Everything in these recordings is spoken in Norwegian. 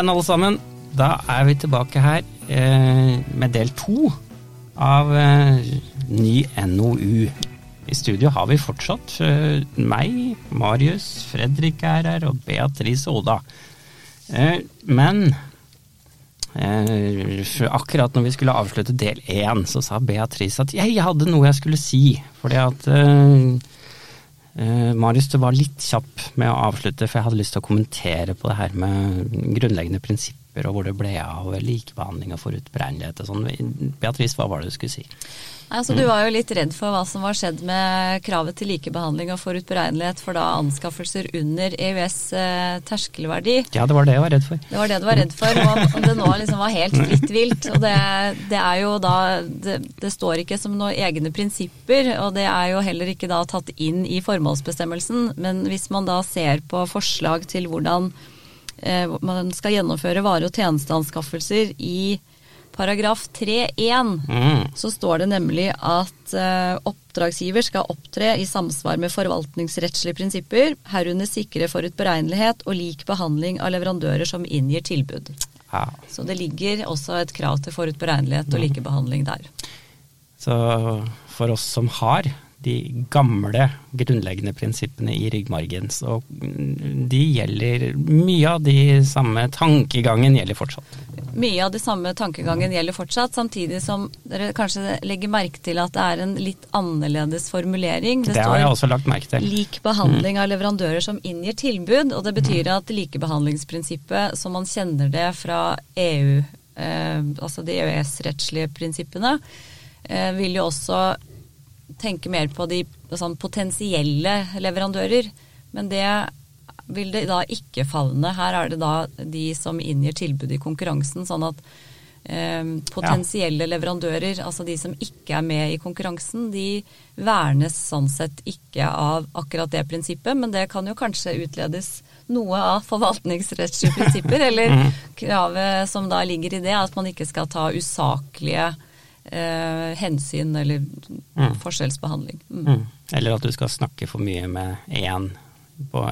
igjen, alle sammen. Da er vi tilbake her eh, med del to av eh, ny NOU. I studio har vi fortsatt eh, meg, Marius, Fredrik er her, og Beatrice Oda. Eh, men eh, akkurat når vi skulle avslutte del én, så sa Beatrice at jeg hadde noe jeg skulle si. Fordi at eh, Uh, Marius, du var litt kjapp med å avslutte, for jeg hadde lyst til å kommentere på det her med grunnleggende prinsipper og hvor det ble av likebehandling og forutberegnelighet og sånn. Beatrice, hva var det du skulle si? Altså, du var jo litt redd for hva som var skjedd med kravet til likebehandling og forutberegnelighet for da anskaffelser under EØS eh, terskelverdi. Ja, det var det jeg var redd for. Det var det du var redd for. Og om det nå liksom var helt fritt vilt. Og det, det er jo da det, det, står ikke som noen egne prinsipper, og det er jo heller ikke da tatt inn i formålsbestemmelsen. Men hvis man da ser på forslag til hvordan man skal gjennomføre vare- og tjenesteanskaffelser i paragraf 3-1 mm. så står det nemlig at uh, oppdragsgiver skal opptre i samsvar med forvaltningsrettslige prinsipper, herunder sikre forutberegnelighet og lik behandling av leverandører som inngir tilbud. Ja. Så det ligger også et krav til forutberegnelighet og mm. likebehandling der. Så for oss som har de gamle grunnleggende prinsippene i ryggmargen. Så de gjelder Mye av de samme tankegangen gjelder fortsatt. Mye av de samme tankegangen gjelder fortsatt, samtidig som dere kanskje legger merke til at det er en litt annerledes formulering. Det, det har jeg også lagt merke til. Lik behandling mm. av leverandører som inngir tilbud. Og det betyr mm. at likebehandlingsprinsippet som man kjenner det fra EU, eh, altså de EØS-rettslige prinsippene, eh, vil jo også tenke mer på de sånn, potensielle leverandører. Men det vil det da ikke favne. Her er det da de som inngir tilbud i konkurransen. Sånn at eh, potensielle ja. leverandører, altså de som ikke er med i konkurransen, de vernes sånn sett ikke av akkurat det prinsippet. Men det kan jo kanskje utledes noe av forvaltningsrettslige prinsipper, eller mm. kravet som da ligger i det, at man ikke skal ta usaklige eh, hensyn eller mm. forskjellsbehandling. Mm. Mm. Eller at du skal snakke for mye med én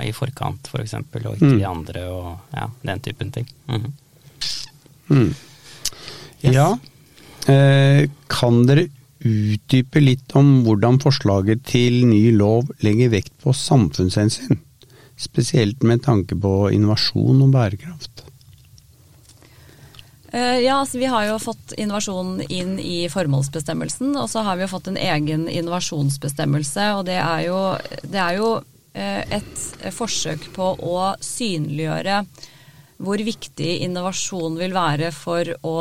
i forkant, f.eks., for eksempel, og ikke de mm. andre, og ja, den typen ting. Mm. Mm. Yes. Ja. Eh, kan dere utdype litt om hvordan forslaget til ny lov legger vekt på samfunnshensyn? Spesielt med tanke på innovasjon og bærekraft. Eh, ja, altså Vi har jo fått innovasjon inn i formålsbestemmelsen, og så har vi jo fått en egen innovasjonsbestemmelse. og Det er jo, det er jo eh, et forsøk på å synliggjøre hvor viktig innovasjon vil være for å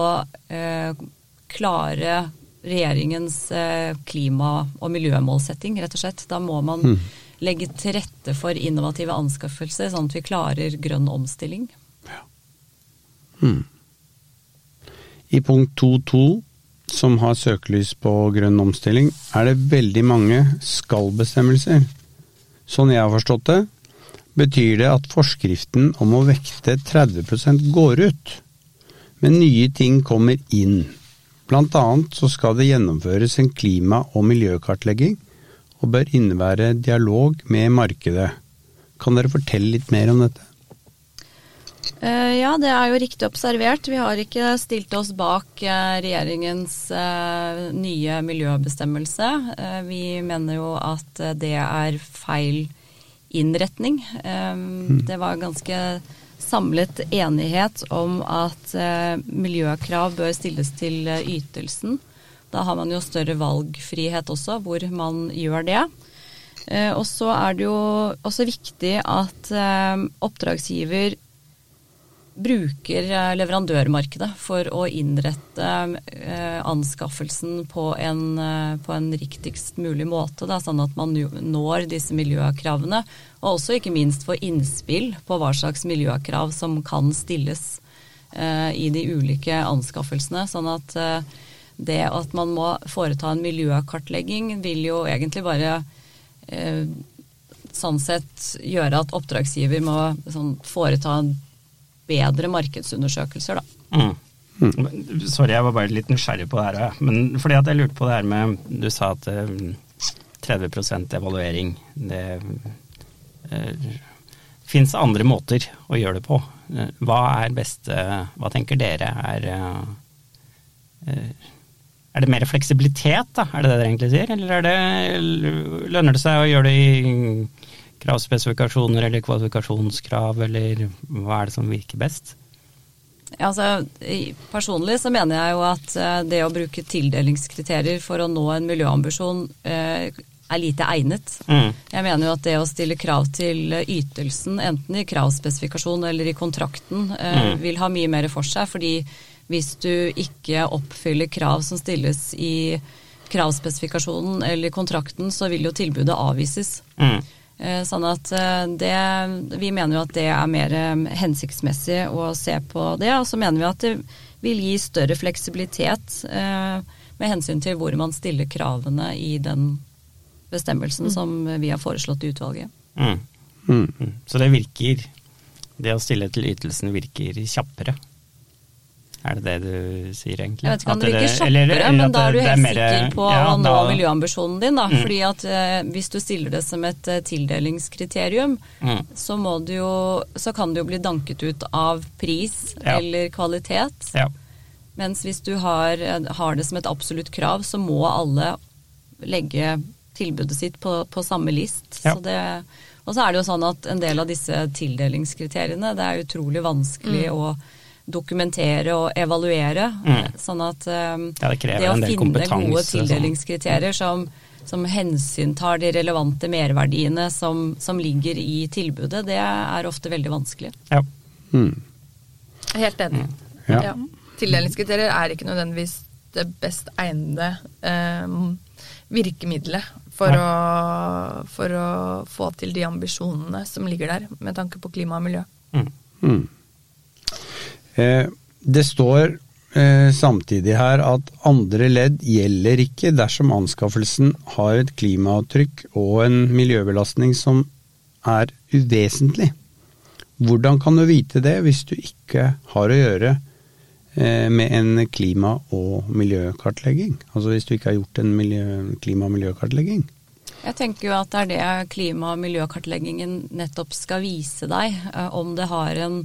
eh, klare regjeringens klima- og miljømålsetting, rett og slett. Da må man mm. legge til rette for innovative anskaffelser, sånn at vi klarer grønn omstilling. Ja. Mm. I punkt 2.2, som har søkelys på grønn omstilling, er det veldig mange skal-bestemmelser. Sånn jeg har forstått det, betyr det at forskriften om å vekte 30% går ut, men nye ting kommer inn. Blant annet så skal det gjennomføres en klima- og miljøkartlegging, og bør innebære dialog med markedet. Kan dere fortelle litt mer om dette? Eh, ja, det er jo riktig observert. Vi har ikke stilt oss bak eh, regjeringens eh, nye miljøbestemmelse. Vi mener jo at det er feil innretning. Mm. Det var ganske samlet enighet om at miljøkrav bør stilles til ytelsen. Da har man jo større valgfrihet også, hvor man gjør det. Og så er det jo også viktig at oppdragsgiver bruker eh, leverandørmarkedet for å innrette eh, anskaffelsen på en, eh, på en riktigst mulig måte, da, sånn at man når disse miljøkravene. Og også ikke minst får innspill på hva slags miljøkrav som kan stilles i de ulike anskaffelsene. Sånn at det at man må foreta en miljøkartlegging, vil jo egentlig bare sånn sett gjøre at oppdragsgiver må sånn, foreta en bedre markedsundersøkelser, da. Mm. Mm. Sorry, jeg var bare litt nysgjerrig på det her. Men fordi at jeg lurte på det her med Du sa at uh, eh, 30 evaluering, det uh, eh, fins andre måter å gjøre det på. eh, hva er beste Hva tenker dere er Er det mer fleksibilitet, da? Er det det dere egentlig sier? Eller er det, lønner det seg å gjøre det i kravspesifikasjoner eller kvalifikasjonskrav, eller hva er det som virker best? Ja, altså, personlig så mener jeg jo at eh, det å bruke tildelingskriterier for å nå en miljøambisjon eh, er lite egnet. Mm. Jeg mener jo at det å stille krav til eh, ytelsen, enten i kravspesifikasjon eller i kontrakten, Mm. vil ha mye mer for seg. Fordi hvis du ikke oppfyller krav som stilles i kravspesifikasjonen eller kontrakten, så vil jo tilbudet avvises. Mm. Eh, Sånn at eh, det, Vi mener jo at det er mer eh, hensiktsmessig å se på det. Og så mener vi at det vil gi større fleksibilitet eh, med hensyn til hvor man stiller kravene i den bestemmelsen som vi har foreslått i utvalget. Mm. Mm. Mm. Så det virker Det å stille til ytelsen virker kjappere? Er det det du sier, egentlig? Jeg vet ikke om At det virker kjappere, eller- eller men da er du det- det helt mer- sikker på ja, å nå da- miljøambisjonen din. Da. Mm. Fordi at eh, hvis du stiller det som et eh, tildelingskriterium, Mm. så, du jo, så kan det jo bli danket ut av pris Ja. eller kvalitet. Ja. Mens hvis du har, har det som et absolutt krav, så må alle legge tilbudet sitt på, på samme list. Så det, og så er det jo sånn at en del av disse tildelingskriteriene, det er utrolig vanskelig å dokumentere og evaluere. Mm. Sånn at um, Ja, det det å finne gode sånn. tildelingskriterier som, som hensyntar de relevante merverdiene som, som ligger i tilbudet, det er ofte veldig vanskelig. ja. Mm. Helt enig. Ja. Ja. Tildelingskriterier er ikke nødvendigvis det best egnede um, virkemiddelet for å, for å få til de ambisjonene som ligger der, med tanke på klima og miljø. Mm. Eh, det står eh, samtidig her at andre ledd gjelder ikke dersom anskaffelsen har et klimaavtrykk og en miljøbelastning som er uvesentlig. Hvordan kan du vite det hvis du ikke har å gjøre eh, med en klima- og miljøkartlegging? Altså hvis du ikke har gjort en miljø, klima- og miljøkartlegging? Jeg tenker jo at det er det klima- og miljøkartleggingen nettopp skal vise deg, om det har en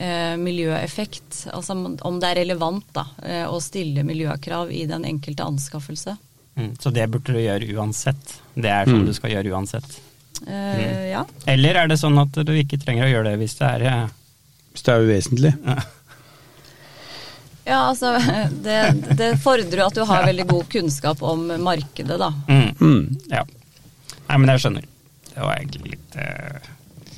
eh, miljøeffekt. Altså om- det er relevant da, eh, å stille miljøkrav i den enkelte anskaffelse. Mm. Så det burde du gjøre uansett. Det er sånn Mm. du skal gjøre uansett. Eh, Ja. Eller er det sånn at du ikke trenger å gjøre det hvis det er ja. Hvis det er uvesentlig? ja, altså det, det fordrer at du har veldig god kunnskap om markedet, da. mm. Mm. Ja. Nei, men jeg skjønner. Det var egentlig litt uh...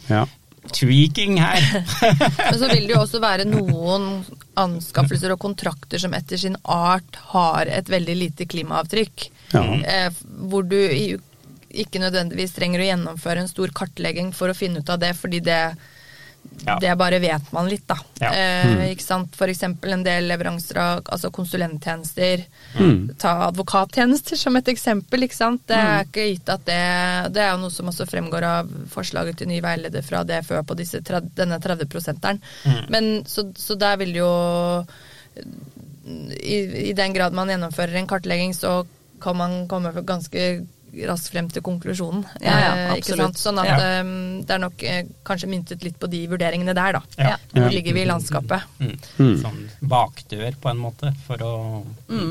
Ja. Tweaking her. Men så vil det jo også være noen anskaffelser og kontrakter som etter sin art har et veldig lite klimaavtrykk. Ja. Eh, hvor du ikke nødvendigvis trenger å gjennomføre en stor kartlegging for å finne ut av det, fordi det, Ja. det bare vet man litt, da. Ja. Eh, ikke sant? For eksempel en del leveranser av altså konsulenttjenester. Mm. Ta advokattjenester som et eksempel. ikke sant? Det er ikke gitt at det Det er jo noe som også fremgår av forslaget til ny veileder fra DFØ på disse, denne 30 prosenteren. Men så, så der vil jo i, I den grad man gjennomfører en kartlegging, så kan man komme ganske raskt frem til konklusjonen. Ja, ja, Eh, ikke sant? Sånn at Ja. um, det er nok eh, kanskje myntet litt på de vurderingene der, da. Ja. Hvor Ja. ligger vi i landskapet? Mm. Mm. Sånn bakdør, på en måte, for å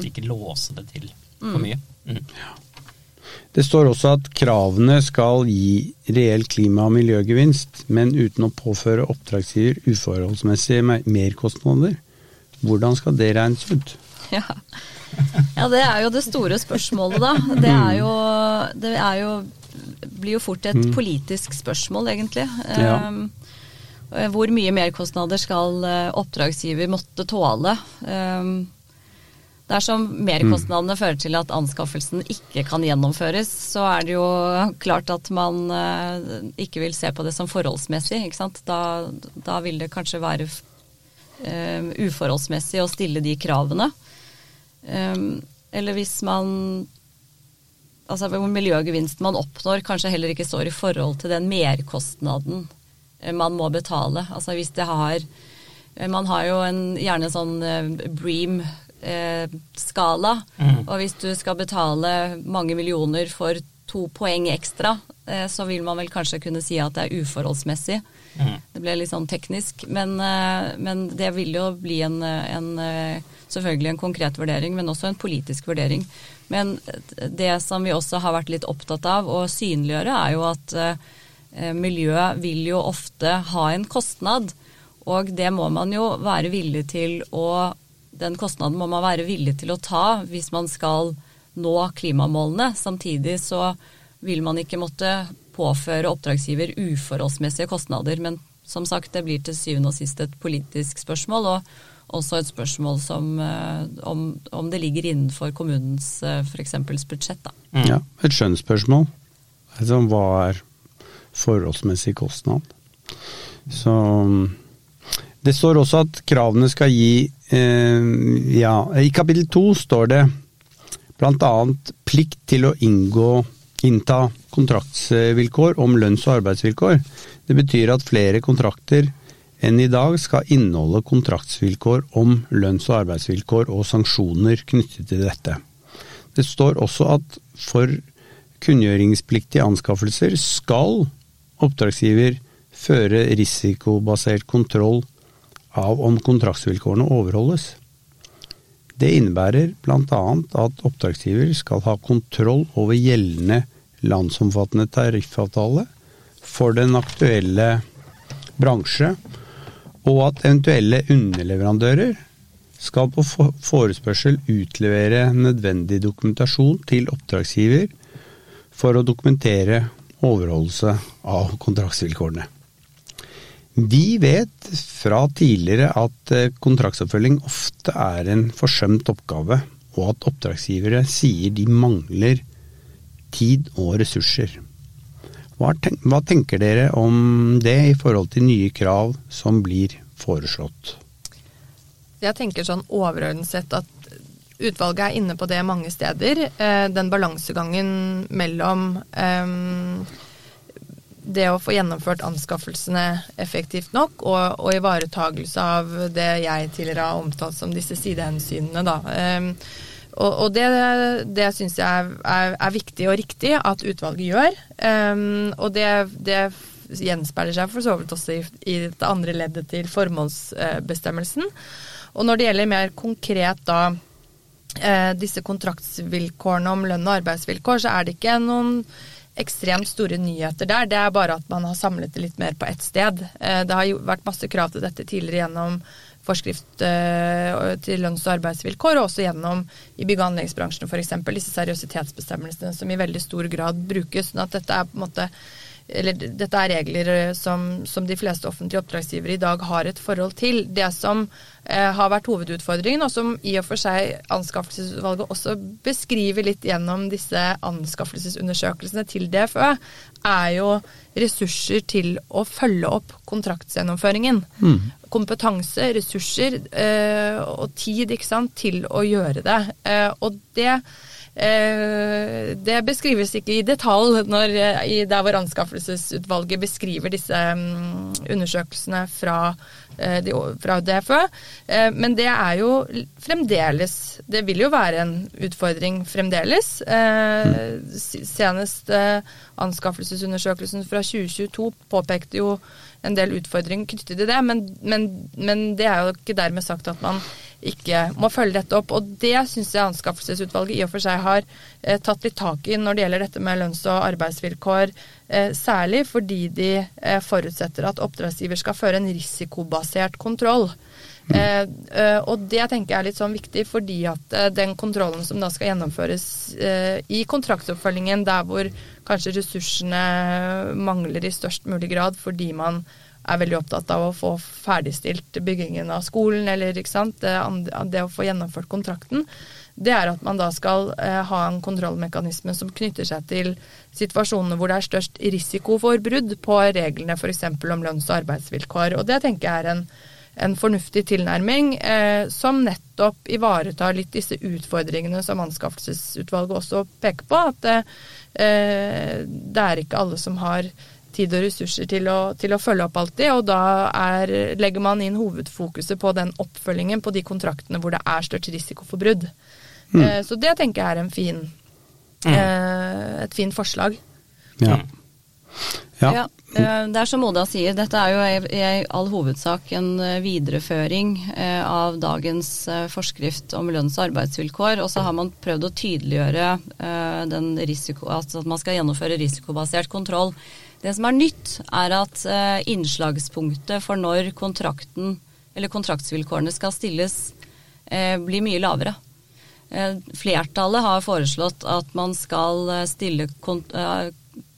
ikke låse det til for mye. Mm. Det står også at kravene skal gi reell klima- og miljøgevinst, men uten å påføre oppdragsgiver uforholdsmessige mer- merkostnader. Hvordan skal det regnes ut? Ja. Ja, det er jo det store spørsmålet, da. Det er jo, det er jo blir jo fort et politisk spørsmål, egentlig. Ja. Um, hvor mye merkostnader skal eh, oppdragsgiver måtte tåle? Um, Dersom merkostnadene fører til at anskaffelsen ikke kan gjennomføres, så er det jo klart at man eh, ikke vil se på det som forholdsmessig. Ikke sant? Da, da vil det kanskje være eh, uforholdsmessig å stille de kravene. Um, eller hvis man Altså hvor miljøgevinsten man oppnår kanskje heller ikke står i forhold til den merkostnaden eh, man må betale. Altså hvis det har eh, Man har jo en, gjerne en sånn eh, Bream-skala. Og hvis du skal betale mange millioner for to poeng ekstra, så vil man vel kanskje kunne si at det er uforholdsmessig. Mm. Det ble litt sånn teknisk, men, men det vil jo bli en, en, selvfølgelig en konkret vurdering, men også en politisk vurdering. Men det som vi også har vært litt opptatt av å synliggjøre, er jo at miljøet vil jo ofte ha en kostnad. Og det må man jo være villig til å Den kostnaden må man være villig til å ta hvis man skal nå klimamålene. Samtidig så vil man ikke måtte påføre oppdragsgiver uforholdsmessige kostnader. Men som sagt, det blir til syvende og sist et politisk spørsmål, og også et spørsmål som, eh, om, om det ligger innenfor kommunens eh, f.eks. budsjett. Da. Mm. Ja, et skjønnsspørsmål. Altså, hva er forholdsmessig kostnad? Så Det står også at kravene skal gi eh, Ja, i kapittel to står det bl.a. plikt til å inngå, innta kontraktsvilkår om lønns- og arbeidsvilkår. Det betyr at flere kontrakter enn i dag skal inneholde kontraktsvilkår om lønns- og arbeidsvilkår og sanksjoner knyttet til dette. Det står også at for kunngjøringspliktige anskaffelser skal oppdragsgiver føre risikobasert kontroll av om kontraktsvilkårene overholdes. Det innebærer bl.a. at oppdragsgiver skal ha kontroll over gjeldende landsomfattende tariffavtale for den aktuelle bransje, og at eventuelle underleverandører skal på forespørsel utlevere nødvendig dokumentasjon til oppdragsgiver for å dokumentere overholdelse av kontraktsvilkårene. Vi vet fra tidligere at eh, kontraktsoppfølging ofte er en forsømt oppgave, og at oppdragsgivere sier de mangler tid og ressurser. Hva, tenker dere om det i forhold til nye krav som blir foreslått? Jeg tenker sånn overordnet sett at utvalget er inne på det mange steder. Eh, den balansegangen mellom um, det å få gjennomført anskaffelsene effektivt nok, og, og ivaretagelse av det jeg tidligere har omtalt som disse sidehensynene. Da. Um, og, og, det, det syns jeg er, er, viktig og riktig at utvalget gjør. Um, og det, det, gjenspeiler seg for så vidt også i, i, det andre leddet til formålsbestemmelsen. Og når det gjelder mer konkret da eh, disse kontraktsvilkårene om lønn og arbeidsvilkår, så er det ikke noen ekstremt store nyheter der. Det er bare at man har samlet det litt mer på ett sted. Eh, det har vært masse krav til dette tidligere gjennom forskrift eh, til lønns- og arbeidsvilkår, og også gjennom i bygg- og anleggsbransjen f.eks. disse seriøsitetsbestemmelsene som i veldig stor grad brukes. sånn at dette er på en måte eller dette er regler eh, som, som, de fleste offentlige oppdragsgivere i dag har et forhold til. Det som eh, har vært hovedutfordringen, og som i og for seg anskaffelsesutvalget også beskriver litt gjennom disse anskaffelsesundersøkelsene til DFØ, er jo ressurser til å følge opp kontraktsgjennomføringen. Mm. Kompetanse, ressurser eh, og tid sant, til å gjøre det. Eh, og det det beskrives ikke i detalj når, i der hvor anskaffelsesutvalget beskriver disse mm, undersøkelsene fra, eh, fra DFØ. Eh, men det er jo fremdeles Det vil jo være en utfordring fremdeles. Senest anskaffelsesundersøkelsen fra 2022 påpekte jo en del utfordringer knyttet til det, men, men, men det er jo ikke dermed sagt at man ikke må følge dette opp. Og det syns jeg anskaffelsesutvalget i og for seg har eh, tatt litt tak i når det gjelder dette med lønns- og arbeidsvilkår. Eh, særlig fordi de eh, forutsetter at oppdragsgiver skal føre en risikobasert kontroll. Eh, eh, og det tenker jeg er litt sånn viktig, fordi at eh, den kontrollen som da skal gjennomføres i kontraktsoppfølgingen, der hvor kanskje ressursene mangler i størst mulig grad fordi man er veldig opptatt av å få ferdigstilt byggingen av skolen, eller ikke sant, det, det å få gjennomført kontrakten, det er at man da skal eh, ha en kontrollmekanisme som knytter seg til situasjonene hvor det er størst risiko for brudd på reglene f.eks. om lønns- og arbeidsvilkår. Og det tenker jeg er en, en fornuftig tilnærming eh, som nettopp ivaretar litt disse utfordringene som anskaffelsesutvalget også peker på. At eh, det er ikke alle som har tid og ressurser til å, til å følge opp alltid. Og da er, legger man inn hovedfokuset på den oppfølgingen på de kontraktene hvor det er størst risiko for brudd. Mm. Eh, så det tenker jeg er en fin, mm. eh, et fint forslag. Ja. Ja. Ja, det er som Oda sier, dette er jo i all hovedsak en eh, videreføring eh, av dagens eh, forskrift om lønns- og arbeidsvilkår. Og så har man prøvd å tydeliggjøre risiko, altså at man skal gjennomføre risikobasert kontroll. Det som er nytt, er at innslagspunktet for når kontrakten eller kontraktsvilkårene skal stilles, blir mye lavere. Flertallet har foreslått at man skal stille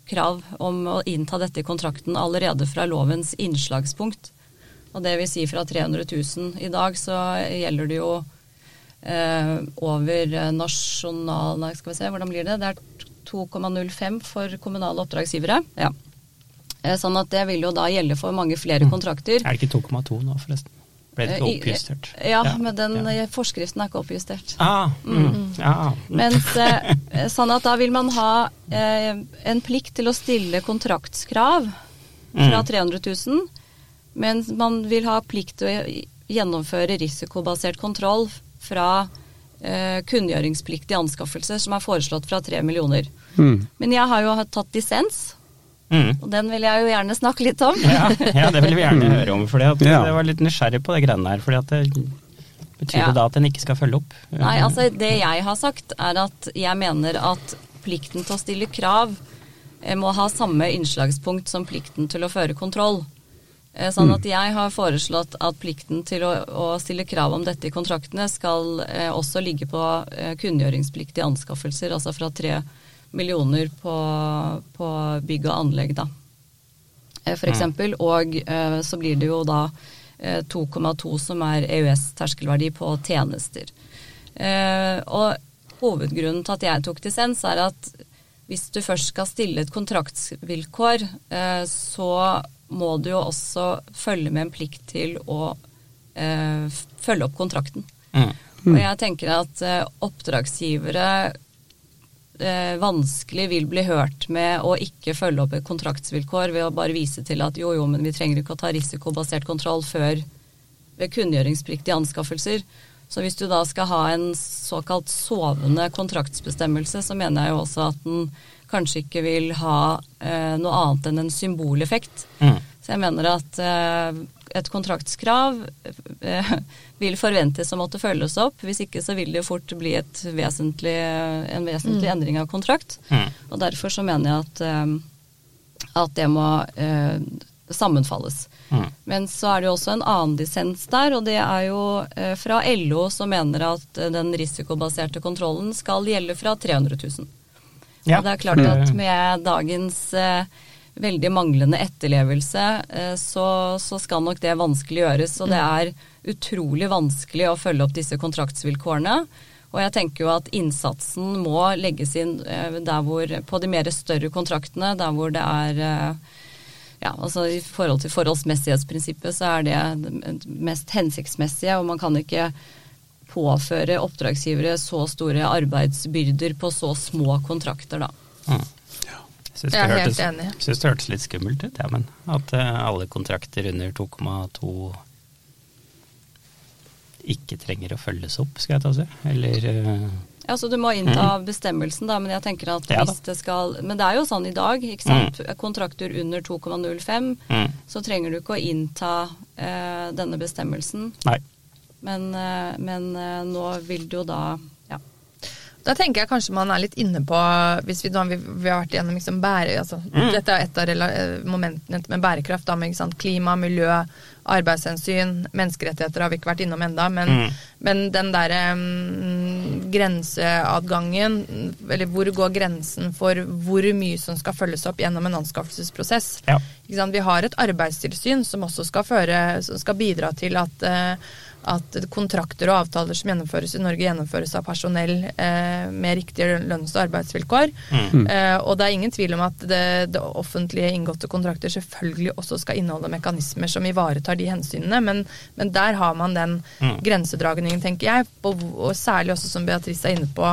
krav om å innta dette i kontrakten allerede fra lovens innslagspunkt. Og det vil si fra 300 000. I dag så gjelder det jo eh, over eh, nasjonal Nei, skal vi se, hvordan blir det? Det er 2,05 for kommunale oppdragsgivere. Ja. Eh, Sånn at det vil jo da gjelde for mange flere kontrakter. Er det ikke 2,2 nå, forresten? Ble det ikke Eh, oppjustert? Ja, men den ja. eh, forskriften er ikke oppjustert. Ah, mm, ja. Mens, eh, sånn at da vil man ha eh, en plikt til å stille kontraktskrav fra Mm. 300 000, mens man vil ha plikt til å gjennomføre risikobasert kontroll fra eh, kunngjøringspliktige anskaffelser, som er foreslått fra 3 millioner. Mm. Men jeg har jo tatt dissens, Mm. og den vil jeg jo gjerne snakke litt om. Ja, ja, det vil vi gjerne høre om. For at Ja. Jeg var litt nysgjerrig på det greiene her. Fordi at det Betyr Ja. det da at en ikke skal følge opp? Nei, altså det jeg har sagt er at jeg mener at plikten til å stille krav eh, må ha samme innslagspunkt som plikten til å føre kontroll. Eh, Sånn at jeg har foreslått at plikten til å, å stille krav om dette i kontraktene skal eh, også ligge på eh, kunngjøringspliktige anskaffelser, altså fra tre millioner på, på bygg og anlegg, da. Eh, For eksempel, og eh, så blir det jo da eh, 2,2 som er EØS-terskelverdi på tjenester. Eh, og hovedgrunnen til at jeg tok dissens, er at hvis du først skal stille et kontraktsvilkår, eh, så må du jo også følge med en plikt til å eh, følge opp kontrakten. Mm. Og jeg tenker at eh, oppdragsgivere eh, vanskelig vil bli hørt med å ikke følge opp et kontraktsvilkår ved å bare vise til at jo, jo, men vi trenger ikke å ta risikobasert kontroll før ved kunngjøringspliktige anskaffelser. Så hvis du da skal ha en såkalt sovende kontraktsbestemmelse, så mener jeg jo også at den kanskje ikke vil ha eh, noe annet enn en symboleffekt. Mm. Så jeg mener at eh, et kontraktskrav eh, vil forventes å måtte følges opp. Hvis ikke så vil det jo fort bli et vesentlig, en vesentlig endring av kontrakt. Mm. Og derfor så mener jeg at, eh, at det må eh, sammenfalles. Mm. Men så er det jo også en annen dissens der, og det er jo eh, fra LO som mener at eh, den risikobaserte kontrollen skal gjelde fra 300 000. Ja, og det er klart at med dagens eh, veldig manglende etterlevelse, eh, så, så skal nok det vanskelig gjøres. Og det er utrolig vanskelig å følge opp disse kontraktsvilkårene. Og jeg tenker jo at innsatsen må legges inn eh, der hvor, på de mer større kontraktene, der hvor det er eh, ja, altså I forhold til forholdsmessighetsprinsippet så er det det mest hensiktsmessige, og man kan ikke påføre oppdragsgivere så store arbeidsbyrder på så små kontrakter, da. Mm. Jeg syns det, hørtes- syns det hørtes litt skummelt ut, ja, men at eh, alle kontrakter under 2,2 ikke trenger å følges opp, skal jeg ta og si. Eller eh, Ja, så Du må innta bestemmelsen, da, men jeg tenker at Ja hvis det skal Men det er jo sånn i dag, ikke sant. Kontrakter under 2,05, mm, så trenger du ikke å innta eh, denne bestemmelsen. Nei. Men, eh, men nå vil du jo da. Da tenker jeg kanskje man er litt inne på hvis Vi, da, vi, vi har vært igjennom liksom bære, altså, Mm. Dette er et av eh, momentene med bærekraft. Da, med klima, miljø, arbeidshensyn, menneskerettigheter har vi ikke vært innom enda, men, Mm. men den derre um, grenseadgangen, eller hvor går grensen for hvor mye som skal følges opp gjennom en anskaffelsesprosess? Ja. Vi har et arbeidstilsyn som også skal, føre, som skal bidra til at, eh, at kontrakter og avtaler som gjennomføres i Norge, gjennomføres av personell eh, med riktige lønns- og arbeidsvilkår. Mm. Eh, og det er ingen tvil om at det, det offentlige inngåtte kontrakter selvfølgelig også skal inneholde mekanismer som ivaretar de hensynene, men, men der har man den Mm. grensedragningen, tenker jeg, og, og særlig også som Beatrice er inne på,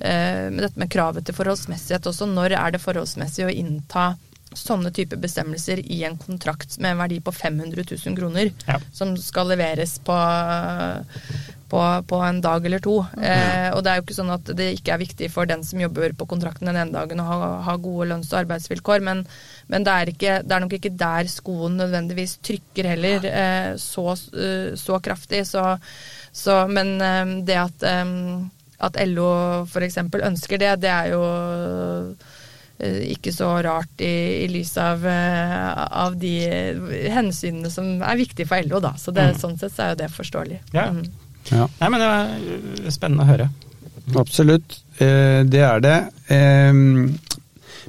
eh, med dette med kravet til forholdsmessighet også. Når er det forholdsmessig å innta sånne type bestemmelser i en kontrakt med en verdi på 500 000 kroner, Ja. som skal leveres på, på, på en dag eller to. Eh, og det er jo ikke sånn at det ikke er viktig for den som jobber på kontrakten den ene dagen å ha, ha gode lønns- og arbeidsvilkår, men, men det, er ikke, det, er nok ikke der skoen nødvendigvis trykker heller eh, så, eh, så, kraftig. Så, så men eh, det at, eh, at LO f.eks. ønsker det, det er jo ikke så rart i, i lys av, eh, av, de hensynene som er viktige for LO, da. Så det, mm. sånn sett så er jo det forståelig. Ja. Mm. ja. Nei, men det var spennende å høre. Absolutt, eh, det er det.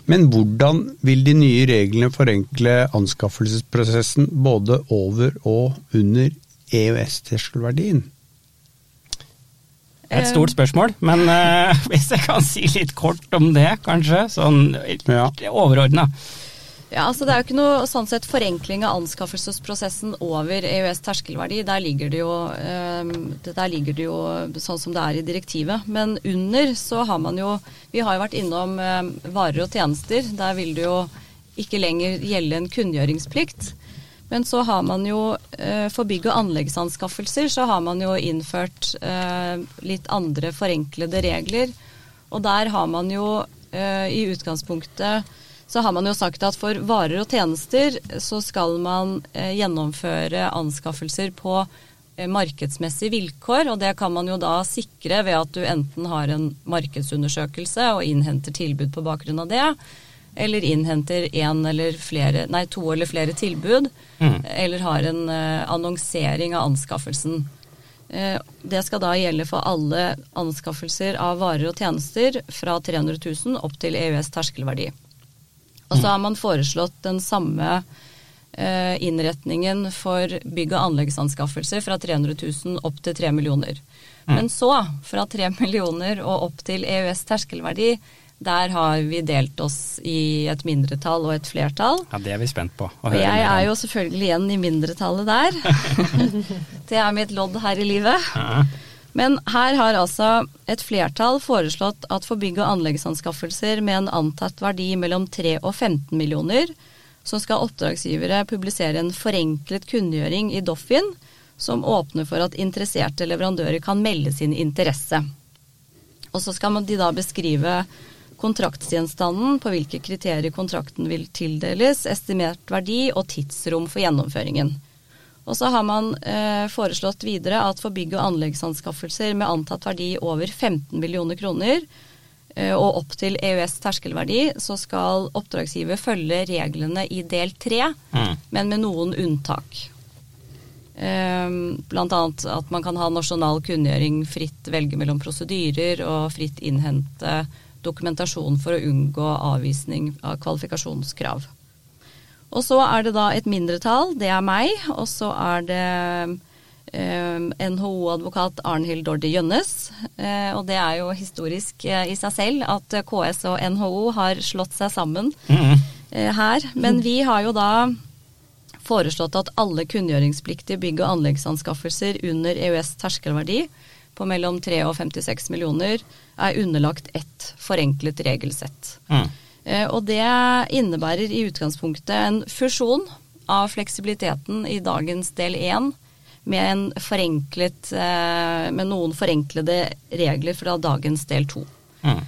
Men hvordan vil de nye reglene forenkle anskaffelsesprosessen både over og under EØS-terskelverdien? Et stort spørsmål, men uh, hvis jeg kan si litt kort om det, kanskje. Sånn ja. overordna. Ja, altså Det er jo ikke noe sånn sett forenkling av anskaffelsesprosessen over EØS terskelverdi. Der ligger, det jo, um, der ligger det jo sånn som det er i direktivet. Men under så har man jo Vi har jo vært innom um, varer og tjenester. Der vil det jo ikke lenger gjelde en kunngjøringsplikt. Men så har man jo eh, for bygg- og anleggsanskaffelser så har man jo innført eh, litt andre forenklede regler. Og der har man jo eh, i utgangspunktet så har man jo sagt at for varer og tjenester så skal man gjennomføre anskaffelser på markedsmessige vilkår, og det kan man jo da sikre ved at du enten har en markedsundersøkelse og innhenter tilbud på bakgrunn av det, eller innhenter en eller flere, nei, to eller flere tilbud, mm. eller har en uh, annonsering av anskaffelsen. Uh, det skal da gjelde for alle anskaffelser av varer og tjenester fra 300 000 opp til EØS terskelverdi. Og så mm. har man foreslått den samme uh, innretningen for bygg- og anleggsanskaffelser fra 300 000 opp til 3 millioner. Mm. Men så, fra 3 millioner og opp til EØS terskelverdi, der har vi delt oss i et mindretall og et flertall. Ja, Det er vi spent på. å høre. jeg er jo selvfølgelig igjen i mindretallet der. det er mitt lodd her i livet. Ja. Men her har altså et flertall foreslått at for bygg- og anleggsanskaffelser med en antatt verdi mellom 3 og 15 millioner, så skal oppdragsgivere publisere en forenklet kunngjøring i Doffin som åpner for at interesserte leverandører kan melde sin interesse. Og så skal de da beskrive kontraktsgjenstanden, på hvilke kriterier kontrakten vil tildeles, estimert verdi og tidsrom for gjennomføringen. Og så har man eh, foreslått videre at for bygg- og anleggsanskaffelser med antatt verdi over 15 millioner kroner eh, og opp til EØS terskelverdi, så skal oppdragsgiver følge reglene i del tre, mm. men med noen unntak. Eh, annet at man kan ha nasjonal kunngjøring, fritt velge mellom prosedyrer og fritt innhente dokumentasjon for å unngå avvisning av kvalifikasjonskrav. Og så er det da et mindretall, det er meg, og så er det eh, NHO-advokat Arnhild Dordi Gjønnes. Eh, og det er jo historisk eh, i seg selv at KS og NHO har slått seg sammen mm. her. Men vi har jo da foreslått at alle kunngjøringspliktige bygg- og anleggsanskaffelser under EØS terskelverdi på mellom 3 og 56 millioner er underlagt ett forenklet regelsett. Mm. Eh, og det innebærer i utgangspunktet en fusjon av fleksibiliteten i dagens del 1 med, eh, med noen forenklede regler fra dagens del 2. Mm.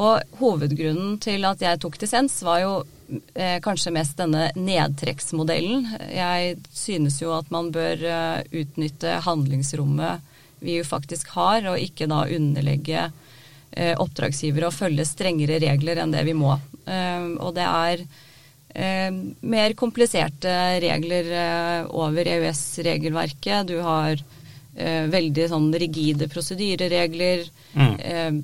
Og hovedgrunnen til at jeg tok dissens, var jo eh, kanskje mest denne nedtrekksmodellen. Jeg synes jo at man bør eh, utnytte handlingsrommet vi jo faktisk har, og ikke da underlegge eh, oppdragsgivere å følge strengere regler enn det vi må. Eh, og det er eh, mer kompliserte regler eh, over EØS-regelverket. Du har eh, veldig sånn rigide prosedyreregler, mm.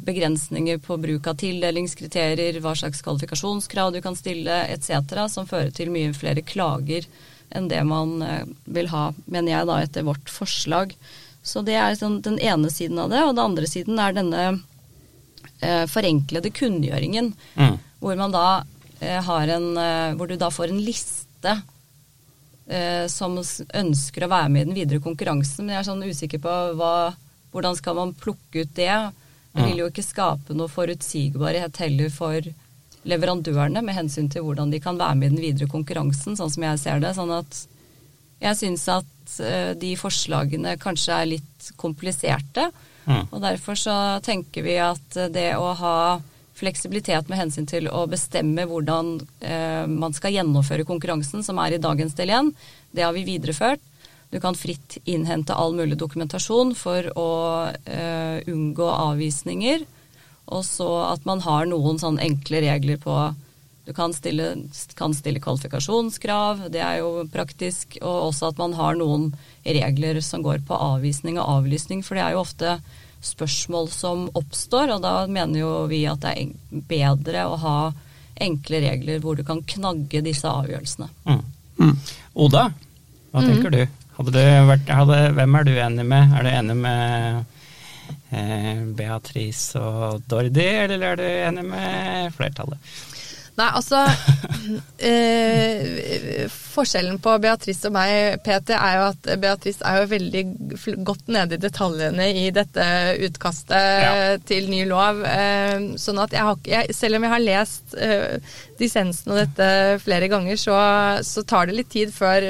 Begrensninger på bruk av tildelingskriterier, hva slags kvalifikasjonskrav du kan stille etc., som fører til mye flere klager enn det man vil ha, mener jeg da, etter vårt forslag. Så det er sånn den ene siden av det. Og den andre siden er denne eh, forenklede kunngjøringen. Mm. Hvor man da eh, har en eh, Hvor du da får en liste eh, som ønsker å være med i den videre konkurransen. Men jeg er sånn usikker på hva, hvordan skal man plukke ut det. Det vil jo ikke skape noe forutsigbarhet heller for leverandørene med hensyn til hvordan de kan være med i den videre konkurransen, sånn som jeg ser det. Sånn at Jeg syns at eh, de forslagene kanskje er litt kompliserte. Mm. Og derfor så tenker vi at det å ha fleksibilitet med hensyn til å bestemme hvordan eh, man skal gjennomføre konkurransen, som er i dagens del igjen, det har vi videreført. Du kan fritt innhente all mulig dokumentasjon for å eh, unngå avvisninger. Og så at man har noen sånn enkle regler på Du kan stille, kan stille kvalifikasjonskrav, det er jo praktisk. Og også at man har noen regler som går på avvisning og avlysning. For det er jo ofte spørsmål som oppstår, og da mener jo vi at det er bedre å ha enkle regler hvor du kan knagge disse avgjørelsene. Mm. Oda, hva tenker du? Hadde du vært, hadde, hvem er du enig med? Er du enig med eh, Beatrice og Dordi, eller er du enig med flertallet? Nei, altså eh, Forskjellen på Beatrice og meg, PT, er jo at Beatrice er jo veldig godt nede i detaljene i dette utkastet Ja. til ny lov. Eh, sånn at jeg har ikke Selv om jeg har lest eh, dissensen og dette flere ganger, så, så tar det litt tid før,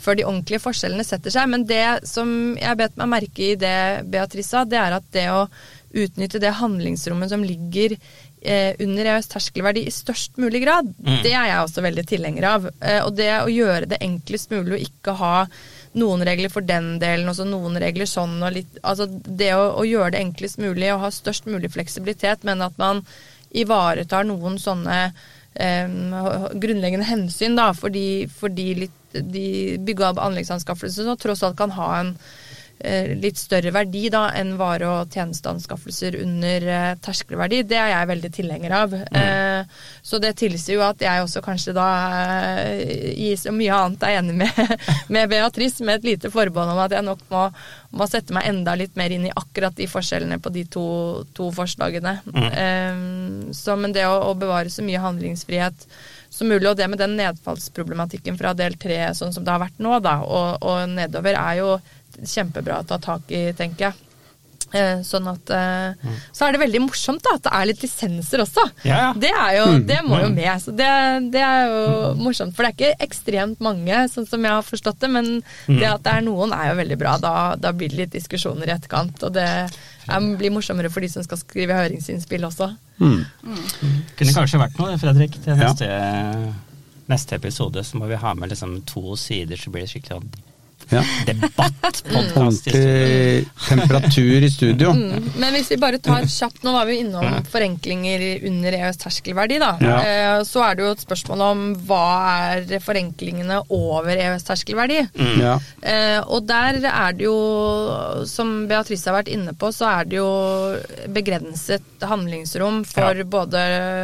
før de ordentlige forskjellene setter seg. Men det som jeg bet meg merke i det Beatrice sa, det er at det å utnytte det handlingsrommet som ligger eh, under EØS terskelverdi i størst mulig grad, Mm. det er jeg også veldig tilhenger av. Eh, og det å gjøre det enklest mulig å ikke ha noen regler for den delen og så noen regler sånn og litt Altså det å, å gjøre det enklest mulig og ha størst mulig fleksibilitet, men at man ivaretar noen sånne eh, grunnleggende hensyn, da, fordi, fordi litt, de bygge- og anleggsanskaffelsene som tross alt kan ha en litt større verdi da enn vare- og tjenesteanskaffelser under eh, terskelverdi. Det er jeg veldig tilhenger av. Eh, så det tilsier jo at jeg også kanskje da eh, i så mye annet er enig med, med Beatrice, med et lite forbehold om at jeg nok må, må sette meg enda litt mer inn i akkurat de forskjellene på de to, to forslagene. Eh, så, men det å, å bevare så mye handlingsfrihet som mulig, og det med den nedfallsproblematikken fra del tre, sånn som det har vært nå, da, og, og nedover, er jo kjempebra å ta tak i, tenker jeg. Eh, sånn at eh, Så er det veldig morsomt da, at det er litt lisenser også. Ja, ja. Det, er jo, det må jo med. Så det, det er jo morsomt. For det er ikke ekstremt mange, sånn som jeg har forstått det. Men det at det er noen, er jo veldig bra. Da, da blir det litt diskusjoner i etterkant. Og det er, blir morsommere for de som skal skrive høringsinnspill også. Kunne kanskje vært noe, Fredrik, til Ja. neste, neste episode. Så må vi ha med liksom to sider, så blir det skikkelig Ja. debattpodkast. Ordentlig temperatur i studio. Mm. Men hvis vi bare tar kjapt, nå var vi innom forenklinger under EØS terskelverdi, da. Ja. Eh, Så er det jo et spørsmål om hva er forenklingene over EØS terskelverdi. Ja. Eh, og der er det jo, som Beatrice har vært inne på, så er det jo begrenset handlingsrom for både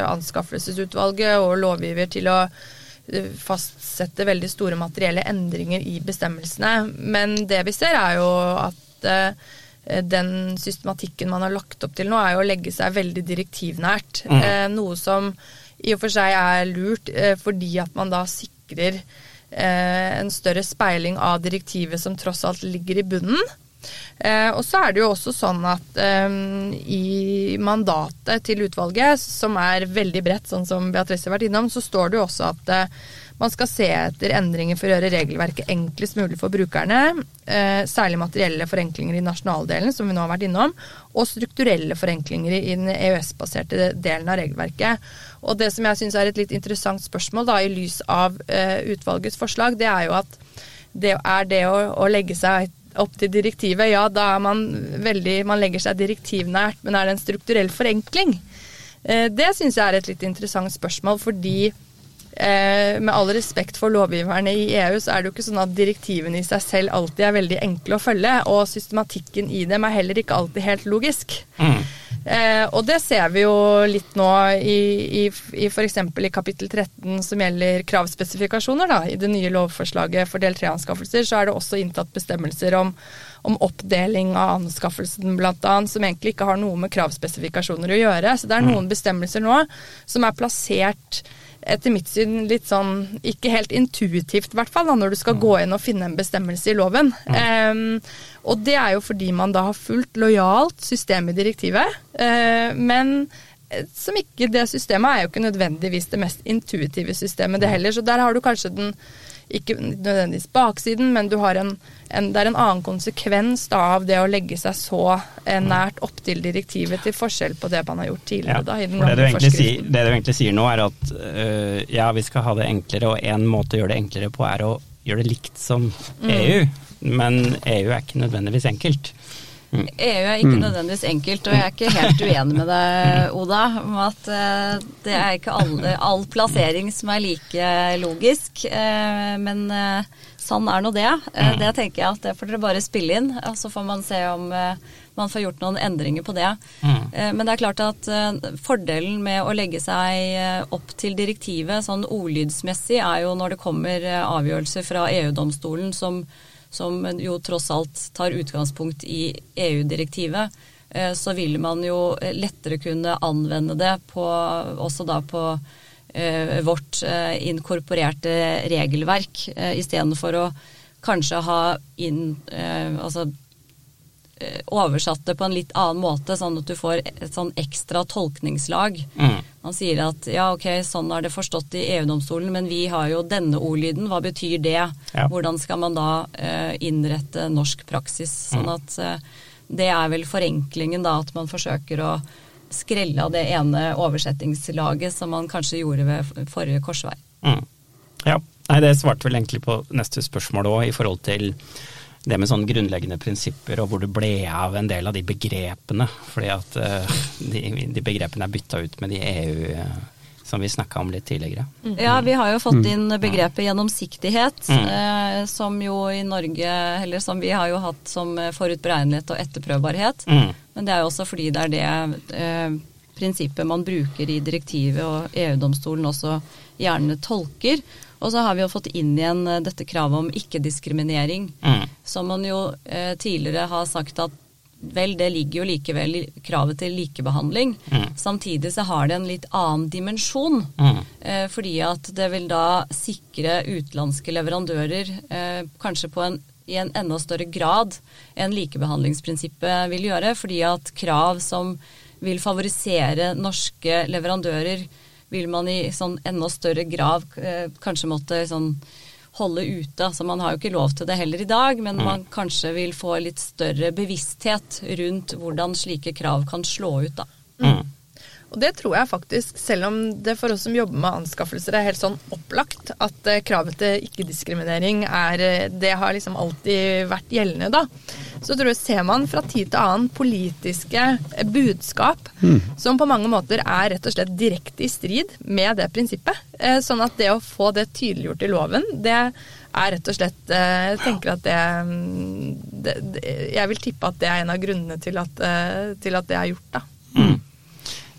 anskaffelsesutvalget og lovgiver til å fastsette veldig store materielle endringer i bestemmelsene. Men det vi ser er jo at eh, den systematikken man har lagt opp til nå, er jo å legge seg veldig direktivnært. Mm. Noe som i og for seg er lurt, eh, fordi at man da sikrer en større speiling av direktivet som tross alt ligger i bunnen. Eh, og så er det jo også sånn at eh, i mandatet til utvalget, som er veldig bredt, sånn som Beatrice har vært innom, så står det jo også at eh, man skal se etter endringer for å gjøre regelverket enklest mulig for brukerne. Særlig materielle forenklinger i nasjonaldelen, som vi nå har vært innom. Og strukturelle forenklinger i den EØS-baserte delen av regelverket. Og det som jeg syns er et litt interessant spørsmål da, i lys av utvalgets forslag, det er jo at det er det å, å legge seg opp til direktivet, ja da er man veldig Man legger seg direktivnært, men er det en strukturell forenkling? Eh, det syns jeg er et litt interessant spørsmål, fordi eh, med all respekt for lovgiverne i EU, så er det jo ikke sånn at direktivene i seg selv alltid er veldig enkle å følge, og systematikken i dem er heller ikke alltid helt logisk. Mm. Eh, og det ser vi jo litt nå i, i, i f.eks. i kapittel 13 som gjelder kravspesifikasjoner. Da. I det nye lovforslaget for del 3-anskaffelser så er det også inntatt bestemmelser om, om oppdeling av anskaffelsen bl.a. som egentlig ikke har noe med kravspesifikasjoner å gjøre. Så det er noen bestemmelser nå som er plassert etter mitt syn litt sånn ikke helt intuitivt, i hvert fall, når du skal gå inn og finne en bestemmelse i loven. Em, og det er jo fordi man da har fulgt lojalt systemet i direktivet, eh, men eh, som ikke, det systemet er jo ikke nødvendigvis det mest intuitive systemet, det heller. Så der har du kanskje den ikke nødvendigvis baksiden, men du har en, en, det er en annen konsekvens da, av det å legge seg så eh, nært opptil direktivet, til forskjell på det man har gjort tidligere. Ja, da, i den det, du sier, det du egentlig sier nå, er at øh, ja, vi skal ha det enklere, og én måte å gjøre det enklere på er å gjøre det likt som Mm. EU. Men EU er ikke nødvendigvis enkelt. EU er ikke nødvendigvis enkelt, og jeg er ikke helt uenig med deg, Oda, om at eh, det er ikke alle, all plassering som er like logisk. eh, men sånn er nå det. Eh, det tenker jeg at det får dere bare spille inn, og så får man se om man får gjort noen endringer på det. Mm. Men det er klart at fordelen med å legge seg opp til direktivet sånn ordlydsmessig er jo når det kommer avgjørelser fra EU-domstolen som som jo tross alt tar utgangspunkt i EU-direktivet, eh, så vil man jo lettere kunne anvende det på, også da på eh, vårt eh, inkorporerte regelverk, istedenfor å kanskje ha inn altså oversatt det på en litt annen måte, sånn at du får et sånn ekstra tolkningslag. Mm. Han sier at ja, ok, sånn er det forstått i EU-domstolen, men vi har jo denne ordlyden, hva betyr det? Ja. Hvordan skal man da eh, innrette norsk praksis? Sånn at eh, det er vel forenklingen da, at man forsøker å skrelle av det ene oversettingslaget som man kanskje gjorde ved forrige korsvei. Mm. Ja. Nei, det svarte vel egentlig på neste spørsmål òg, i forhold til det med sånne grunnleggende prinsipper og hvor det ble av en del av de begrepene. Fordi at eh, de, de begrepene er bytta ut med de EU eh, som vi snakka om litt tidligere. Ja, vi har jo fått inn begrepet gjennomsiktighet, Mm. eh, som jo i Norge Eller som vi har jo hatt som forutberegnelighet og etterprøvbarhet. Mm. Men det er jo også fordi det er det prinsippet man bruker i direktivet, og EU-domstolen også gjerne tolker. Og så har vi jo fått inn igjen eh, dette kravet om ikke-diskriminering, Mm. som man jo eh, tidligere har sagt at vel, det ligger jo likevel i kravet til likebehandling. Mm. Samtidig så har det en litt annen dimensjon. Mm. Eh, fordi at det vil da sikre utenlandske leverandører eh, kanskje på en, i en enda større grad enn likebehandlingsprinsippet vil gjøre. Fordi at krav som vil favorisere norske leverandører, vil man i sånn enda større grad eh, kanskje måtte sånn holde ute. Altså man har jo ikke lov til det heller i dag, men man kanskje vil få litt større bevissthet rundt hvordan slike krav kan slå ut, da. Mm. Og det tror jeg faktisk, selv om det for oss som jobber med anskaffelser er helt sånn opplagt at eh, kravet til ikke-diskriminering er eh, Det har liksom alltid vært gjeldende, da. Så tror jeg ser man fra tid til annen politiske budskap budskap som på mange måter er rett og slett direkte i strid med det prinsippet. Eh, Sånn at det å få det tydeliggjort i loven, det er rett og slett eh, Jeg tenker at det, mm, det, det Jeg vil tippe at det er en av grunnene til at, eh, til at det er gjort, da.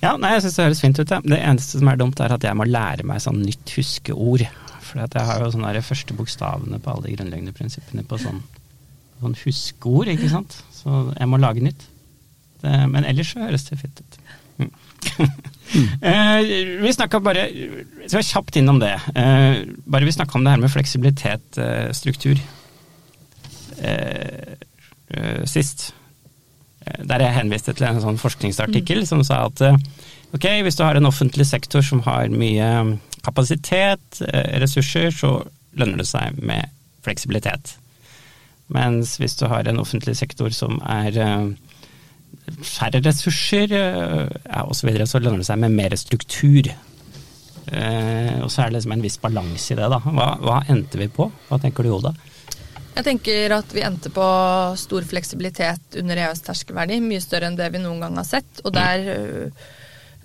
Ja, nei, jeg syns det høres fint ut. Ja. Det eneste som er dumt, er at jeg må lære meg sånn nytt huskeord. For jeg har jo sånne der første bokstavene på alle de grunnleggende prinsippene på sånn, sånn huskeord, ikke sant. Så jeg må lage nytt. Det, men ellers så høres det fint ut. Mm. Eh, vi snakka bare Så kjapt innom det. Eh, bare vi snakka om det her med fleksibilitet, eh, struktur, sist. Eh, Der jeg henviste til en sånn forskningsartikkel som sa at eh, ok, hvis du har en offentlig sektor som har mye kapasitet, eh, ressurser, så lønner det seg med fleksibilitet. Mens hvis du har en offentlig sektor som er færre ressurser ja, osv., så, så lønner det seg med mer struktur. Og så er det liksom en viss balanse i det. da. Hva, hva endte vi på? Hva tenker du, Oda? Jeg tenker at vi endte på stor fleksibilitet under EØS terskelverdi, mye større enn det vi noen gang har sett. Og der øh,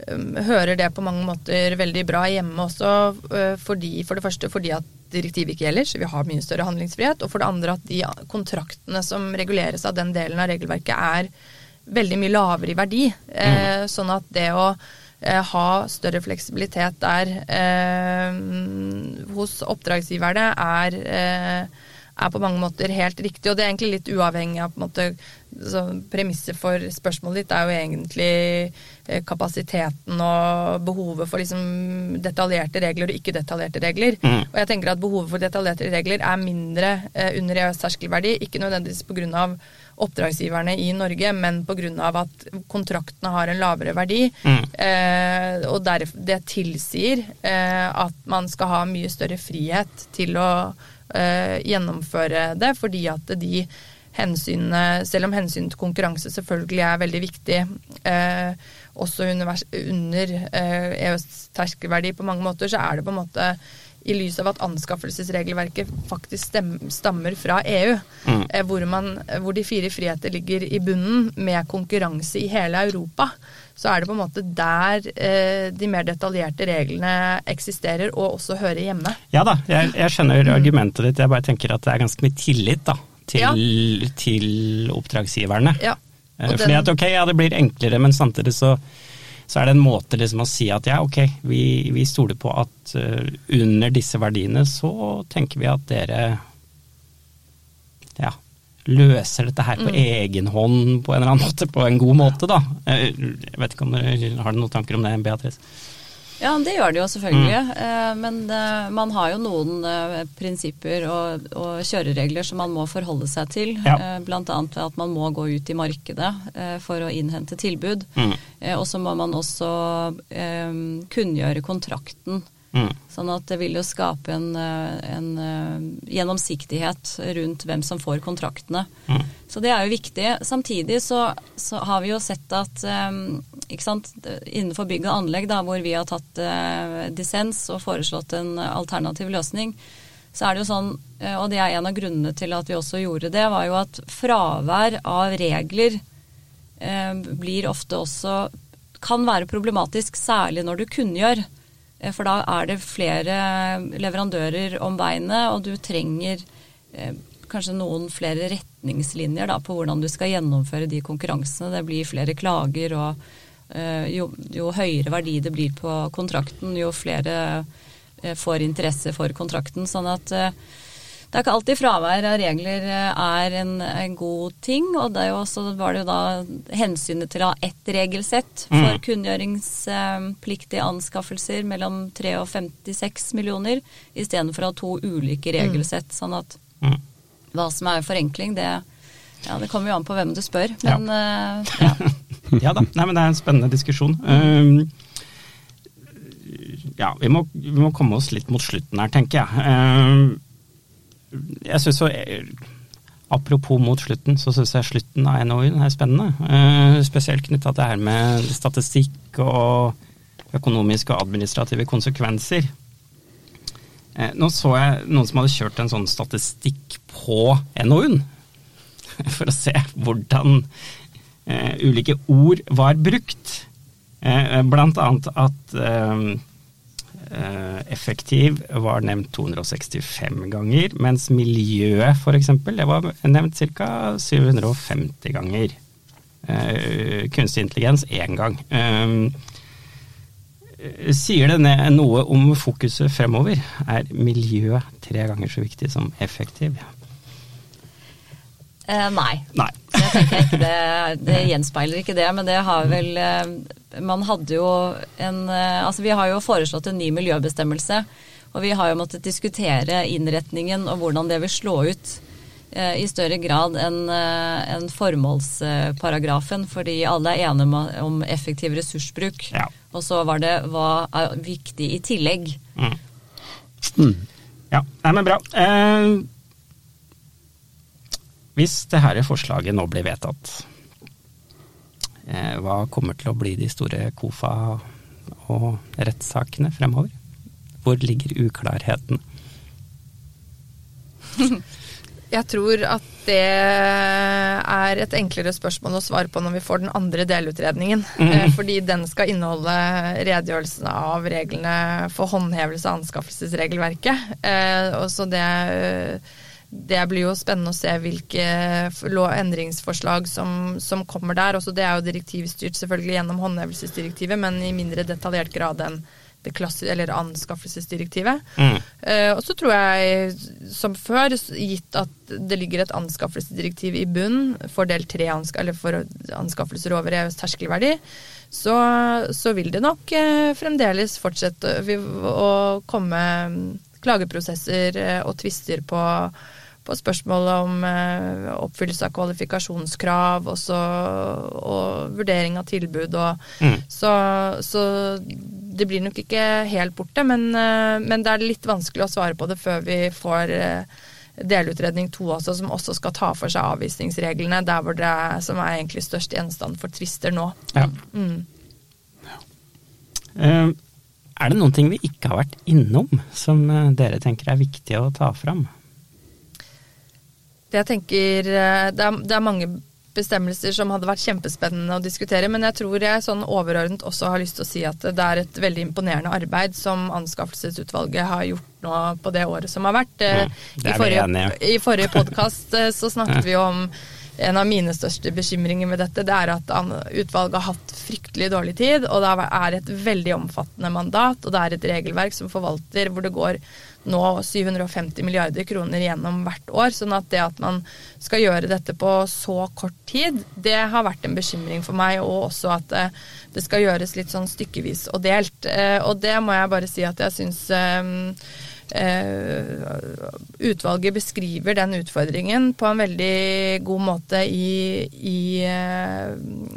øh, hører det på mange måter veldig bra hjemme også, øh, fordi, for det første fordi at direktivet ikke gjelder, så vi har mye større handlingsfrihet. Og for det andre at de kontraktene som reguleres av den delen av regelverket er veldig mye lavere i verdi. Mm. sånn at det å eh, ha større fleksibilitet der eh, hos oppdragsgiverne er eh, er på mange måter helt riktig, og det er egentlig litt uavhengig av på en måte, så Premisset for spørsmålet ditt er jo egentlig eh, kapasiteten og behovet for liksom detaljerte regler og ikke detaljerte regler. Mm. Og jeg tenker at behovet for detaljerte regler er mindre eh, under EØS-terskelverdi, ikke nødvendigvis pga. oppdragsgiverne i Norge, men pga. at kontraktene har en lavere verdi. Mm. Eh, og der, det tilsier eh, at man skal ha mye større frihet til å gjennomføre det, fordi at de hensynene, selv om hensynet til konkurranse selvfølgelig er veldig viktig, eh, også under eh, EUs terskelverdi på mange måter, så er det på en måte i lys av at anskaffelsesregelverket faktisk stammer fra EU, Mm. eh, hvor, man, hvor de fire friheter ligger i bunnen med konkurranse i hele Europa, så er det på en måte der eh, de mer detaljerte reglene eksisterer og også hører hjemme. Ja da, jeg, jeg skjønner argumentet ditt. Jeg bare tenker at det er ganske mye tillit da, til, Ja. til oppdragsgiverne. Ja. Eh, Fordi den- at ok, ja det blir enklere, men samtidig så, så er det en måte liksom å si at ja ok, vi, vi stoler på at uh, under disse verdiene så tenker vi at dere ja, løser dette her på Mm. egen hånd på en eller annen måte, på en god måte da. Eh, Jeg vet ikke om dere har noen tanker om det, Beatrice? Ja, det gjør det jo selvfølgelig. Mm. Men eh, man har jo noen eh, prinsipper og, og kjøreregler som man må forholde seg til. Ja. Bl.a. At man må gå ut i markedet eh, for å innhente tilbud. Mm. Eh, Og så må man også eh, kunngjøre kontrakten. Mm. Sånn at det vil jo skape en, eh, en eh, gjennomsiktighet rundt hvem som får kontraktene. Mm. Så det er jo viktig. Samtidig så, så har vi jo sett at ikke sant, innenfor bygg og anlegg, da, hvor vi har tatt eh, dissens og foreslått en alternativ løsning, så er det jo sånn, eh, og det er en av grunnene til at vi også gjorde det, var jo at fravær av regler eh, blir ofte også kan være problematisk, særlig når du kunngjør. Eh, For da er det flere leverandører om beinet, og du trenger eh, kanskje noen flere retningslinjer da, på hvordan du skal gjennomføre de konkurransene. Det blir flere klager, og eh, jo, jo høyere verdi det blir på kontrakten, jo flere eh, får interesse for kontrakten. Sånn at eh, det er ikke alltid fravær av regler eh, er en, en god ting. Og det jo også, var det jo da hensynet til å ha ett regelsett for Mm. kunngjøringspliktige anskaffelser mellom 3 og 56 millioner, istedenfor å ha to ulike regelsett. Sånn at Mm. hva som er forenkling, det, ja, det kommer jo an på hvem du spør. Ja. Men eh, ja. Ja da, Nei, men det er en spennende diskusjon. Um, ja, vi må, vi må komme oss litt mot slutten her, tenker jeg. Um, jeg synes så, eh, Apropos mot slutten, så syns jeg slutten av NOU-en er spennende. Uh, spesielt knytta til det her med statistikk og økonomiske og administrative konsekvenser. Eh, Nå så jeg noen som hadde kjørt en sånn statistikk på NOU-en, for å se hvordan eh, ulike ord var brukt. Eh, blant annet at eh, eh, effektiv var nevnt 265 ganger, mens miljøet f.eks. det var nevnt ca. 750 ganger. Uh, kunstig intelligens én gang. Uh, Sier det noe om fokuset fremover? Er miljø tre ganger så viktig som effektiv? Eh, nei. Nei. Jeg tenker ikke det, det gjenspeiler ikke det, men det har vel eh, Man hadde jo en eh, Altså, vi har jo foreslått en ny miljøbestemmelse. Og vi har jo måttet diskutere innretningen og hvordan det vil slå ut eh, i større grad enn en formålsparagrafen, fordi alle er enige om, om effektiv ressursbruk. Ja. Og så var det hva er viktig i tillegg. Mm. Ja, nei, men bra. Eh, hvis det her forslaget nå blir vedtatt, eh, hva kommer til å bli de store KOFA og rettssakene fremover? Hvor ligger uklarheten? Jeg tror at det er et enklere spørsmål å svare på når vi får den andre delutredningen. Mm. Fordi den skal inneholde redegjørelsen av reglene for håndhevelse av anskaffelsesregelverket. Eh, og så det, det blir jo spennende å se hvilke endringsforslag som, som kommer der. Også det er jo direktivstyrt selvfølgelig gjennom håndhevelsesdirektivet, men i mindre detaljert grad enn det klassi- eller anskaffelsesdirektivet. Mm. Uh, og så tror jeg, som før, gitt at det ligger et anskaffelsesdirektiv i bunn for del tre anska eller for anskaffelser over EUs terskelverdi, så, så vil det nok uh, fremdeles fortsette å komme mm, klageprosesser eh, og tvister på, på spørsmålet om eh, oppfyllelse av kvalifikasjonskrav også, og vurdering av tilbud. Og, Mm. så, så det blir nok ikke helt borte, men, eh, men det er litt vanskelig å svare på det før vi får eh, delutredning to også, som også skal ta for seg avvisningsreglene, der hvor det er, som er egentlig størst gjenstand for tvister nå. Ja. Mm. Er det noen ting vi ikke har vært innom, som dere tenker er viktig å ta fram? Det jeg tenker eh, det er, det er mange bestemmelser som hadde vært kjempespennende å diskutere, men jeg tror jeg sånn overordnet også har lyst til å si at det er et veldig imponerende arbeid som anskaffelsesutvalget har gjort nå på det året som har vært. Eh, Mm, I forrige, i forrige podkast så snakket vi om en av mine største bekymringer med dette, det er at utvalget har hatt fryktelig dårlig tid, og det er et veldig omfattende mandat, og det er et regelverk som forvalter hvor det går nå 750 milliarder kroner gjennom hvert år. Sånn at det at man skal gjøre dette på så kort tid, det har vært en bekymring for meg, og også at eh, det skal gjøres litt sånn stykkevis og delt. Eh, Og det må jeg bare si at jeg syns Eh, utvalget beskriver den utfordringen på en veldig god måte i, i,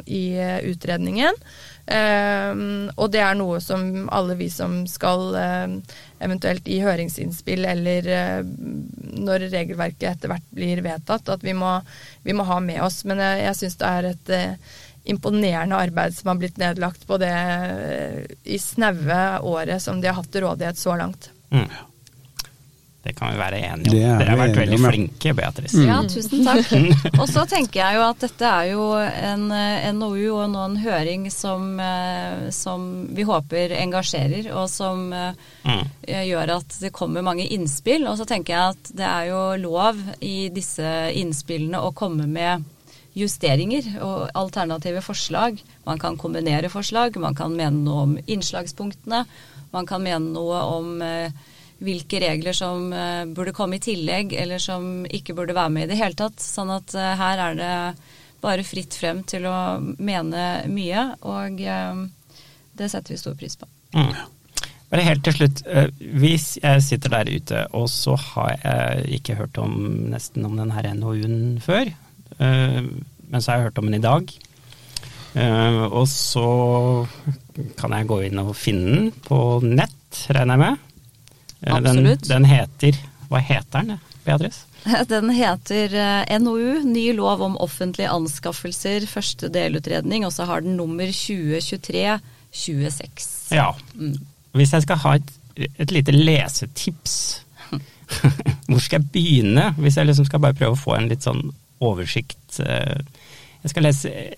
i utredningen. Eh, og det er noe som alle vi som skal eh, eventuelt i høringsinnspill eller eh, når regelverket etter hvert blir vedtatt, at vi må, vi må ha med oss. Men jeg, jeg syns det er et eh, imponerende arbeid som har blitt nedlagt på det eh, i snaue året som de har hatt til rådighet så langt. Mm. Det kan vi være enige om. Det er Dere har vært veldig flinke, Beatrice. Ja, tusen takk. Og så tenker jeg jo at dette er jo en eh, NOU og nå en høring som, eh, som vi håper engasjerer, og som eh, Mm. gjør at det kommer mange innspill. Og så tenker jeg at det er jo lov i disse innspillene å komme med justeringer og alternative forslag. Man kan kombinere forslag, man kan mene noe om innslagspunktene, man kan mene noe om eh, hvilke regler som eh, burde komme i tillegg, eller som ikke burde være med i det hele tatt. Sånn at eh, her er det bare fritt frem til å mene mye, og eh, det setter vi stor pris på. Mm. Bare helt til slutt. Hvis jeg sitter der ute, og så har jeg ikke hørt om nesten om den her NOU-en før, men så har jeg hørt om den i dag, og så kan jeg gå inn og finne den på nett, regner jeg med. Eh. Den, den heter Hva heter den, Beatrice? Den heter eh, NOU, ny lov om offentlige anskaffelser, første delutredning, og så har den nummer 2023-26. Ja. Mm. Hvis jeg skal ha et, et lite lesetips, hvor skal jeg begynne? Hvis jeg liksom skal bare prøve å få en litt sånn oversikt. eh, Jeg skal lese eh,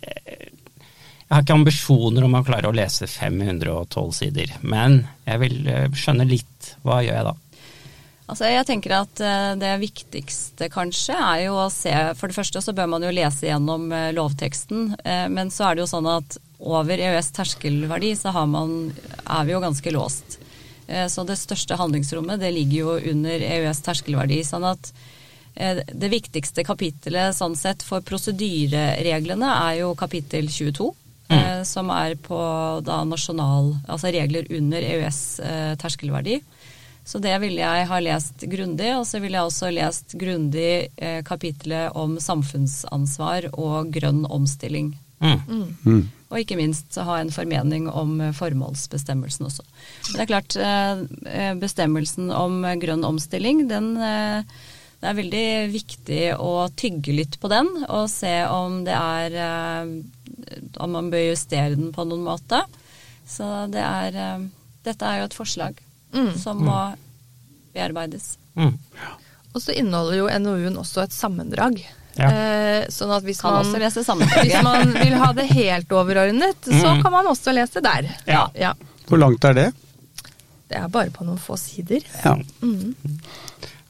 Jeg har ikke ambisjoner om å klare å lese 512 sider, men jeg vil eh, skjønne litt. Hva gjør jeg da? Altså, jeg tenker at eh, det viktigste kanskje er jo å se For det første så bør man jo lese gjennom eh, lovteksten, eh, men så er det jo sånn at over EØS terskelverdi så har man, er vi jo ganske låst. Så det største handlingsrommet det ligger jo under EØS terskelverdi. sånn at det viktigste kapittelet sånn sett for prosedyrereglene er jo kapittel 22. Mm. Som er på da nasjonal Altså regler under EØS terskelverdi. Så det ville jeg ha lest grundig. Og så ville jeg også lest grundig eh, kapitlet om samfunnsansvar og grønn omstilling. Mm. Mm. Og ikke minst ha en formening om eh, formålsbestemmelsen også. Det er klart, eh, bestemmelsen om grønn omstilling, den eh, det er veldig viktig å tygge litt på den og se om det er eh, Om man bør justere den på noen måte. Så det er eh, Dette er jo et forslag Mm. som må bearbeides. Mm. Og så inneholder jo NOU-en også et sammendrag. Ja. Eh, sånn at hvis man, hvis man vil ha det helt overordnet, så Mm. kan man også lese der. Ja. ja. Hvor langt er det? Det er bare på noen få sider. Ja,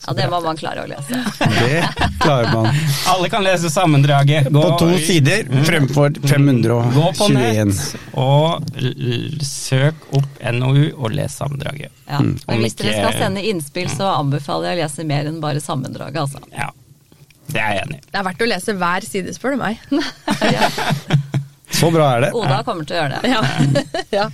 Ja, det må man klare å lese. det klarer man. Alle kan lese sammendraget. Gå, På to sider fremfor 521. Gå på nett og søk opp NOU og les sammendraget. Ja. Mm. Hvis dere skal sende innspill, så anbefaler jeg å lese mer enn bare sammendraget, altså. Ja, det er jeg enig i. Det er verdt å lese hver side, spør du meg. Så bra er det. Oda kommer til å gjøre det. Ja. ja.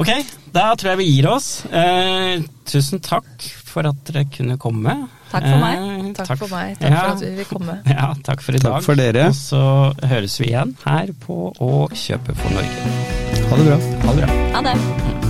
Ok, da tror jeg vi gir oss. Eh, tusen takk for at dere kunne komme. Takk for meg. Takk, Takk, for meg. Takk Ja. for at vi vil komme. Ja, takk for i Takk dag. for dere. Og så høres vi igjen her på Å kjøpe for Norge. Ha det bra. Ha det bra. Ha det.